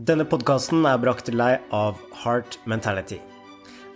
Denne podkasten er brakt til deg av Heart Mentality.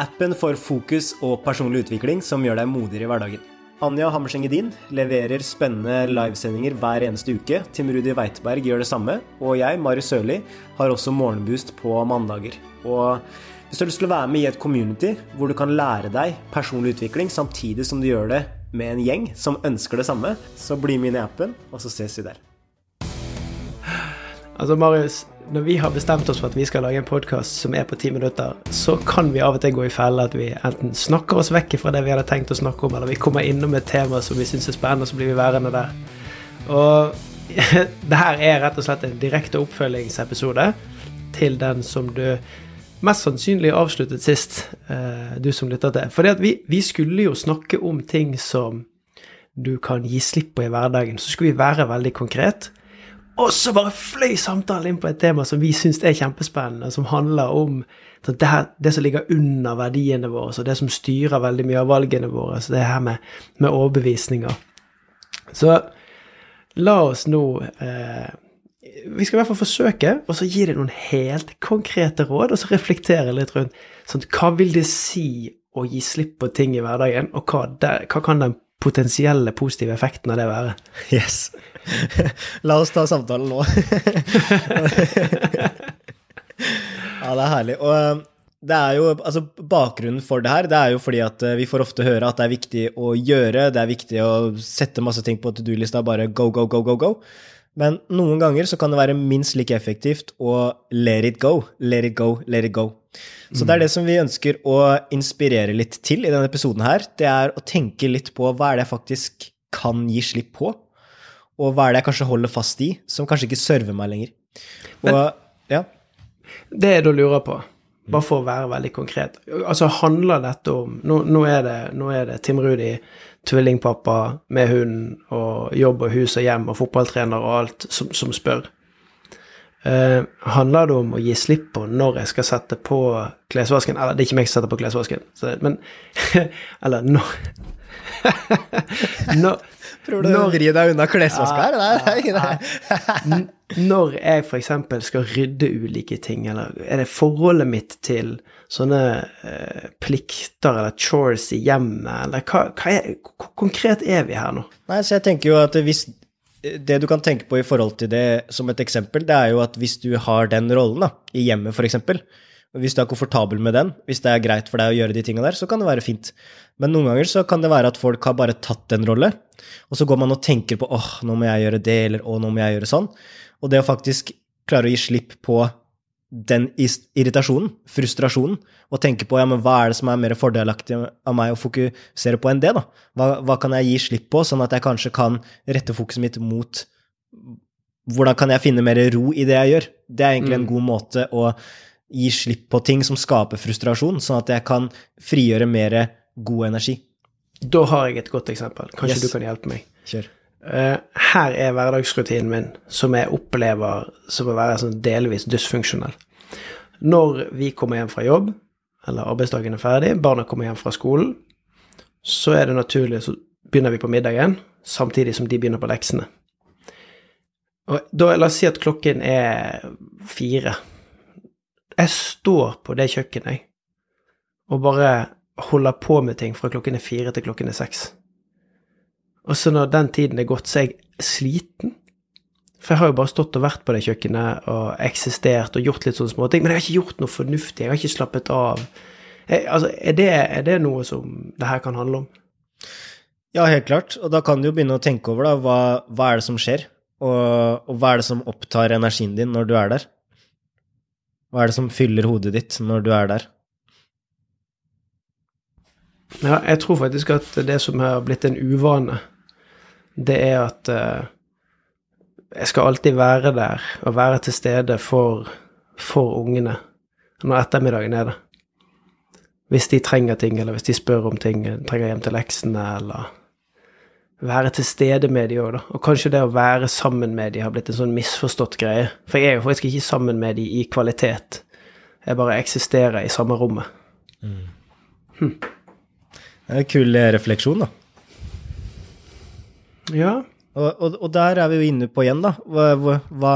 Appen for fokus og personlig utvikling som gjør deg modigere i hverdagen. Anja Hammerseng Edin leverer spennende livesendinger hver eneste uke. Tim Rudi Weiteberg gjør det samme. Og jeg, Marius Sørli, har også morgenboost på mandager. Og hvis du har lyst til å være med i et community hvor du kan lære deg personlig utvikling samtidig som du gjør det med en gjeng som ønsker det samme, så bli med inn i appen, og så ses vi der. Altså, Marius, når vi har bestemt oss for at vi skal lage en podkast som er på ti minutter, så kan vi av og til gå i felle at vi enten snakker oss vekk fra det vi hadde tenkt å snakke om, eller vi kommer innom et tema som vi syns er spennende, og så blir vi værende der. Og det her er rett og slett en direkte oppfølgingsepisode til den som du mest sannsynlig avsluttet sist, eh, du som lytter til. For vi, vi skulle jo snakke om ting som du kan gi slipp på i hverdagen. Så skulle vi være veldig konkret. Og så bare fløy samtalen inn på et tema som vi syns er kjempespennende, som handler om det, her, det, som ligger under verdiene våre, og det som styrer veldig mye av valgene våre. Så det her med, med overbevisninger. Så la oss nå eh, Vi skal i hvert fall forsøke, og så gi deg noen helt konkrete råd, og så reflektere litt rundt sånn, hva vil det si å gi slipp på ting i hverdagen, og hva, der, hva kan den potensielle positive effekten av det være? Yes. La oss ta samtalen nå. ja, det er herlig. Og um, det er jo, altså Bakgrunnen for det her det er jo fordi at uh, vi får ofte høre at det er viktig å gjøre, det er viktig å sette masse ting på to do-lista, bare go, go, go, go, go. Men noen ganger så kan det være minst like effektivt å let it go, let it go, let it go. Så det er det som vi ønsker å inspirere litt til i denne episoden her. Det er å tenke litt på hva er det jeg faktisk kan gi slipp på, og hva er det jeg kanskje holder fast i, som kanskje ikke server meg lenger. Og, Men, ja. Det da lurer på, bare for å være veldig konkret Altså, handler dette om Nå, nå, er, det, nå er, det, Tim Rudi, tvillingpappa med hund og jobb og hus og hjem og fotballtrener og alt, som, som spør. Uh, handler det om å gi slipp på når jeg skal sette på klesvasken? Eller det er ikke meg som setter på klesvasken, så, men Eller når når, Prøver du å vri deg unna klesvaska her? Nei, nei, når jeg f.eks. skal rydde ulike ting, eller er det forholdet mitt til sånne uh, plikter eller chores i hjemmet, eller hva, hva er, hvor konkret er vi her nå? Nei, så jeg tenker jo at hvis det du kan tenke på i forhold til det som et eksempel, det er jo at hvis du har den rollen da, i hjemmet, f.eks., hvis du er komfortabel med den, hvis det er greit for deg å gjøre de tingene der, så kan det være fint. Men noen ganger så kan det være at folk har bare tatt en rolle, og så går man og tenker på åh, nå må jeg gjøre det, eller åh, nå må jeg gjøre sånn. Og det å faktisk klare å gi slipp på den irritasjonen, frustrasjonen, og tenke på ja, men hva er det som er mer fordelaktig av meg å fokusere på enn det, da? Hva, hva kan jeg gi slipp på, sånn at jeg kanskje kan rette fokuset mitt mot hvordan kan jeg finne mer ro i det jeg gjør? Det er egentlig en mm. god måte å gi slipp på ting som skaper frustrasjon, sånn at jeg kan frigjøre mer god energi. Da har jeg et godt eksempel. Kanskje yes. du kan hjelpe meg. Kjør. Uh, her er hverdagsrutinen min, som jeg opplever som å være sånn delvis dysfunksjonell. Når vi kommer hjem fra jobb, eller arbeidsdagen er ferdig, barna kommer hjem fra skolen, så er det naturlig så begynner vi på middagen, samtidig som de begynner på leksene. Og da, la oss si at klokken er fire jeg står på det kjøkkenet, og bare holder på med ting fra klokken er fire til klokken er seks. Og så når den tiden er gått, så er jeg sliten. For jeg har jo bare stått og vært på det kjøkkenet og eksistert og gjort litt sånne småting, men jeg har ikke gjort noe fornuftig, jeg har ikke slappet av. Jeg, altså, er det, er det, noe som det her kan handle om? Ja, helt klart. Og da kan du jo begynne å tenke over da, hva, hva er det som skjer, og, og hva er det som opptar energien din når du er der? Hva er det som fyller hodet ditt når du er der? Ja, jeg tror faktisk at det som har blitt en uvane, det er at uh, jeg skal alltid være der og være til stede for, for ungene når ettermiddagen er det. Hvis de trenger ting, eller hvis de spør om ting, trenger hjem til leksene, eller være til stede med de òg, da. Og kanskje det å være sammen med de har blitt en sånn misforstått greie. For jeg er jo faktisk ikke sammen med de i kvalitet. Jeg bare eksisterer i samme rommet. Mm. Hm. En kul eh, refleksjon, da. Ja. Og, og, og, der er vi jo inne på igjen, da. Hva, hva,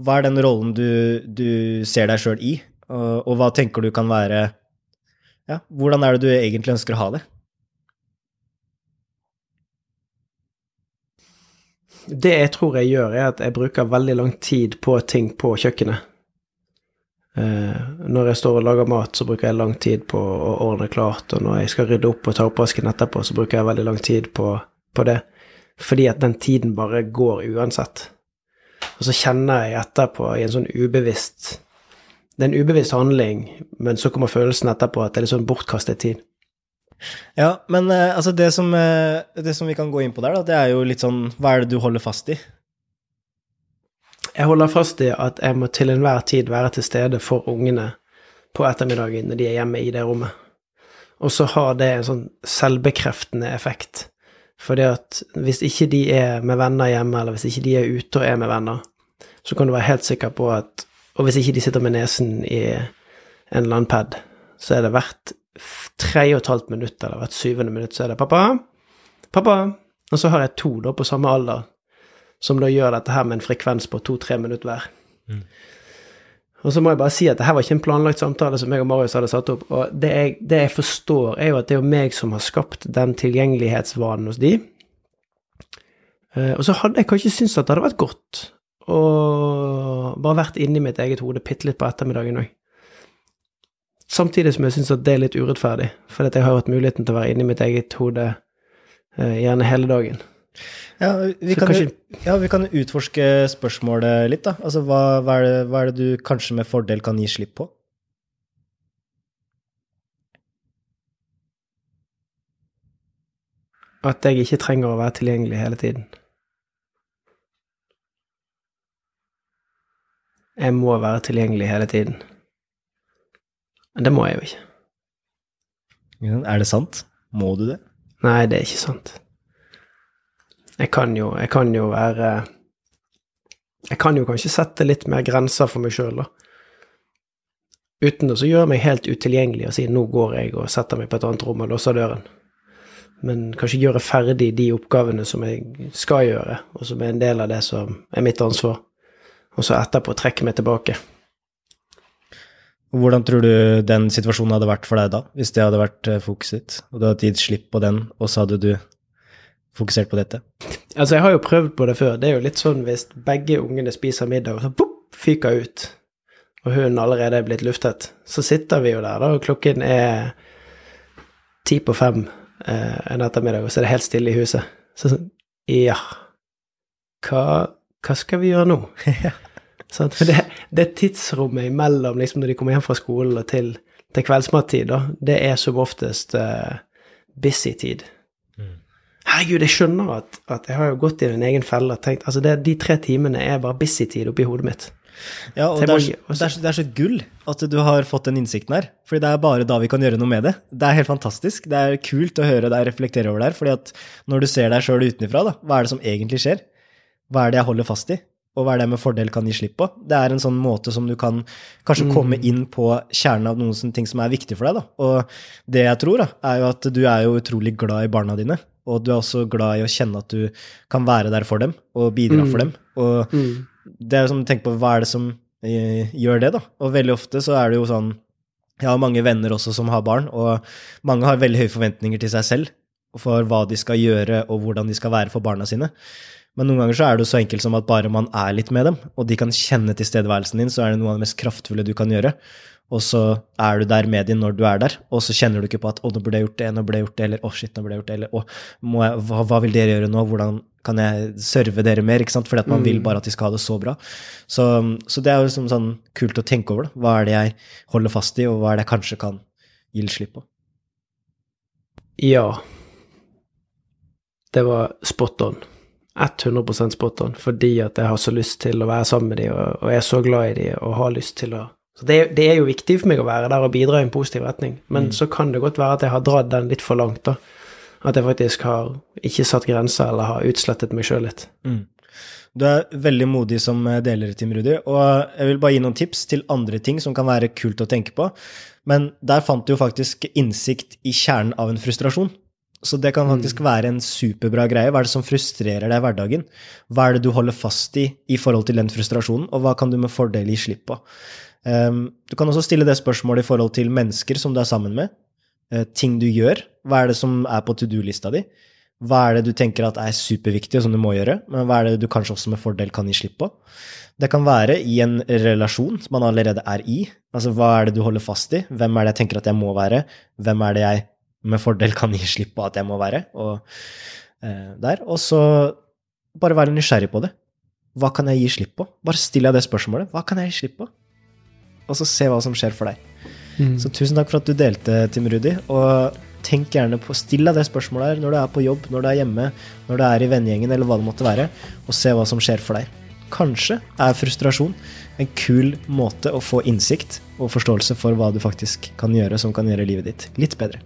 Hva er den rollen du, du ser deg sjøl i, og, og, hva tenker du kan være Ja, hvordan er det du egentlig ønsker å ha det? Det jeg tror jeg gjør, er at jeg bruker veldig lang tid på ting på kjøkkenet. Eh, når jeg står og lager mat, så bruker jeg lang tid på å ordne klart, og når jeg skal rydde opp og ta oppvasken etterpå, så bruker jeg veldig lang tid på, på det. Fordi at den tiden bare går uansett. Og så kjenner jeg etterpå i en sånn ubevisst Det er en ubevisst handling, men så kommer følelsen etterpå at det er litt sånn bortkastet tid. Ja, men uh, altså det som, uh, det som, vi kan gå inn på der, da, det er jo litt sånn Hva er det du holder fast i? Jeg holder fast i at jeg må til enhver tid være til stede for ungene på ettermiddagen når de er hjemme i det rommet. Og så har det en sånn selvbekreftende effekt. Fordi at hvis ikke de er med venner hjemme, eller hvis ikke de er ute og er med venner, så kan du være helt sikker på at Og hvis ikke de sitter med nesen i en eller annen pad, så er det hvert tre og et halvt minutt eller hvert syvende minutt så er det 'pappa', 'pappa'. Og så har jeg to da på samme alder som da gjør dette her med en frekvens på to-tre minutter hver. Mm. Og så må jeg bare si at det her var ikke en planlagt samtale som jeg og Marius hadde satt opp. Og det jeg, det jeg, forstår, er jo at det er jo meg som har skapt den tilgjengelighetsvanen hos de. Uh, og så hadde jeg kanskje syntes at det hadde vært godt å bare vært inni mitt eget hode bitte litt på ettermiddagen òg. Samtidig som jeg syns at det er litt urettferdig, for jeg har hatt muligheten til å være inni mitt eget hode uh, gjerne hele dagen. Ja vi, kan, ja, vi kan utforske spørsmålet litt, da. Altså, hva, hva, er det, hva, er det, du kanskje med fordel kan gi slipp på? At jeg ikke trenger å være tilgjengelig hele tiden. Jeg må være tilgjengelig hele tiden. Men det må jeg jo ikke. Er det sant? Må du det? Nei, det er ikke sant. Jeg kan jo, jeg kan jo være Jeg kan jo kanskje sette litt mer grenser for meg sjøl, da. Uten å gjøre meg helt utilgjengelig og si 'nå går jeg og setter meg på et annet rom og låser døren'. Men kanskje gjøre ferdig de oppgavene som jeg skal gjøre, og som er en del av det som er mitt ansvar. Og så etterpå trekke meg tilbake. Hvordan tror du den situasjonen hadde vært for deg da, hvis det hadde vært fokuset fokuset, og du hadde gitt slipp på den, og så hadde du fokusert på dette? Altså, jeg har jo prøvd på det før. Det er jo litt sånn hvis begge ungene spiser middag, og så boop, fyker ut, og hunden allerede er blitt luftet, så sitter vi jo der, da, og klokken er ti på fem eh, en ettermiddag, og så er det helt stille i huset. Så sånn Ja, hva, hva skal vi gjøre nå? sånn, for det, det tidsrommet imellom liksom når de kommer hjem fra skolen og til, til kveldsmattid, da, det er som oftest eh, busy-tid. Herregud, jeg skjønner at, at, jeg har jo gått i en egen felle og tenkt altså det, De tre timene er bare busy-tid oppi hodet mitt. Ja, og det er, det, er, det er, så gull at du har fått den innsikten her. fordi det er bare da vi kan gjøre noe med det. Det er helt fantastisk. Det er kult å høre deg reflektere over det her. fordi at når du ser deg sjøl utenfra, da, hva er det som egentlig skjer? Hva er det jeg holder fast i? Og hva er det jeg med fordel kan gi slipp på? Det er en sånn måte som du kan kanskje mm. komme inn på kjernen av noen ting som er viktig for deg. Da. Og det jeg tror, da, er jo at du er jo utrolig glad i barna dine og du er også glad i å kjenne at du kan være der for dem og bidra mm. for dem. Og mm. det er som tenk på hva er det som eh, gjør det, da? Og veldig ofte så er det jo sånn Jeg har mange venner også som har barn, og mange har veldig høye forventninger til seg selv for hva de skal gjøre, og hvordan de skal være for barna sine. Men noen ganger så er det jo så enkelt som at bare man er litt med dem, og de kan kjenne tilstedeværelsen din, så er det noe av det mest kraftfulle du kan gjøre og så er du der med dem når du er der, og så kjenner du ikke på at 'å, nå burde jeg gjort det', 'nå burde jeg gjort det', eller 'å, shit, nå burde jeg gjort det', eller 'å, hva, hva, vil dere gjøre nå', hvordan kan jeg serve dere mer', ikke sant, fordi at man mm. vil bare at de skal ha det så bra. Så, så det er jo liksom sånn kult å tenke over, da. Hva er det jeg holder fast i, og hva er det jeg kanskje kan gi litt slipp på? Ja. Det var spot on. 100 spot on, fordi at jeg har så lyst til å være sammen med dem, og, og er så glad i dem, og har lyst til å så det, det, er jo viktig for meg å være der og bidra i en positiv retning, men mm. så kan det godt være at jeg har dratt den litt for langt, da. At jeg faktisk har ikke satt grenser eller har utslettet meg sjøl litt. Mm. Du er veldig modig som deler, Tim Rudi, og jeg vil bare gi noen tips til andre ting som kan være kult å tenke på. Men der fant du jo faktisk innsikt i kjernen av en frustrasjon. Så det kan faktisk være en superbra greie. Hva er det som frustrerer deg i hverdagen? Hva er det du holder fast i i forhold til den frustrasjonen, og hva kan du med fordel gi slipp på? Um, du kan også stille det spørsmålet i forhold til mennesker som du er sammen med. Uh, ting du gjør. Hva er det som er på to do-lista di? Hva er det du tenker at er superviktig, og som du må gjøre? Men hva er det du kanskje også med fordel kan gi slipp på? Det kan være i en relasjon som man allerede er i. Altså, hva er det du holder fast i? Hvem er det jeg tenker at jeg må være? Hvem er det jeg med fordel kan gi slipp på at jeg må være? Og, eh, der. Og så bare være nysgjerrig på det. Hva kan jeg gi slipp på? Bare still deg det spørsmålet. Hva kan jeg gi slipp på? Og så se hva som skjer for deg. Mm. Så tusen takk for at du delte, Tim Rudi. Og tenk gjerne på, still deg det spørsmålet her når du er på jobb, når du er hjemme, når du er i vennegjengen, eller hva det måtte være, og se hva som skjer for deg. Kanskje er frustrasjon en kul måte å få innsikt og forståelse for hva du faktisk kan gjøre som kan gjøre livet ditt litt bedre.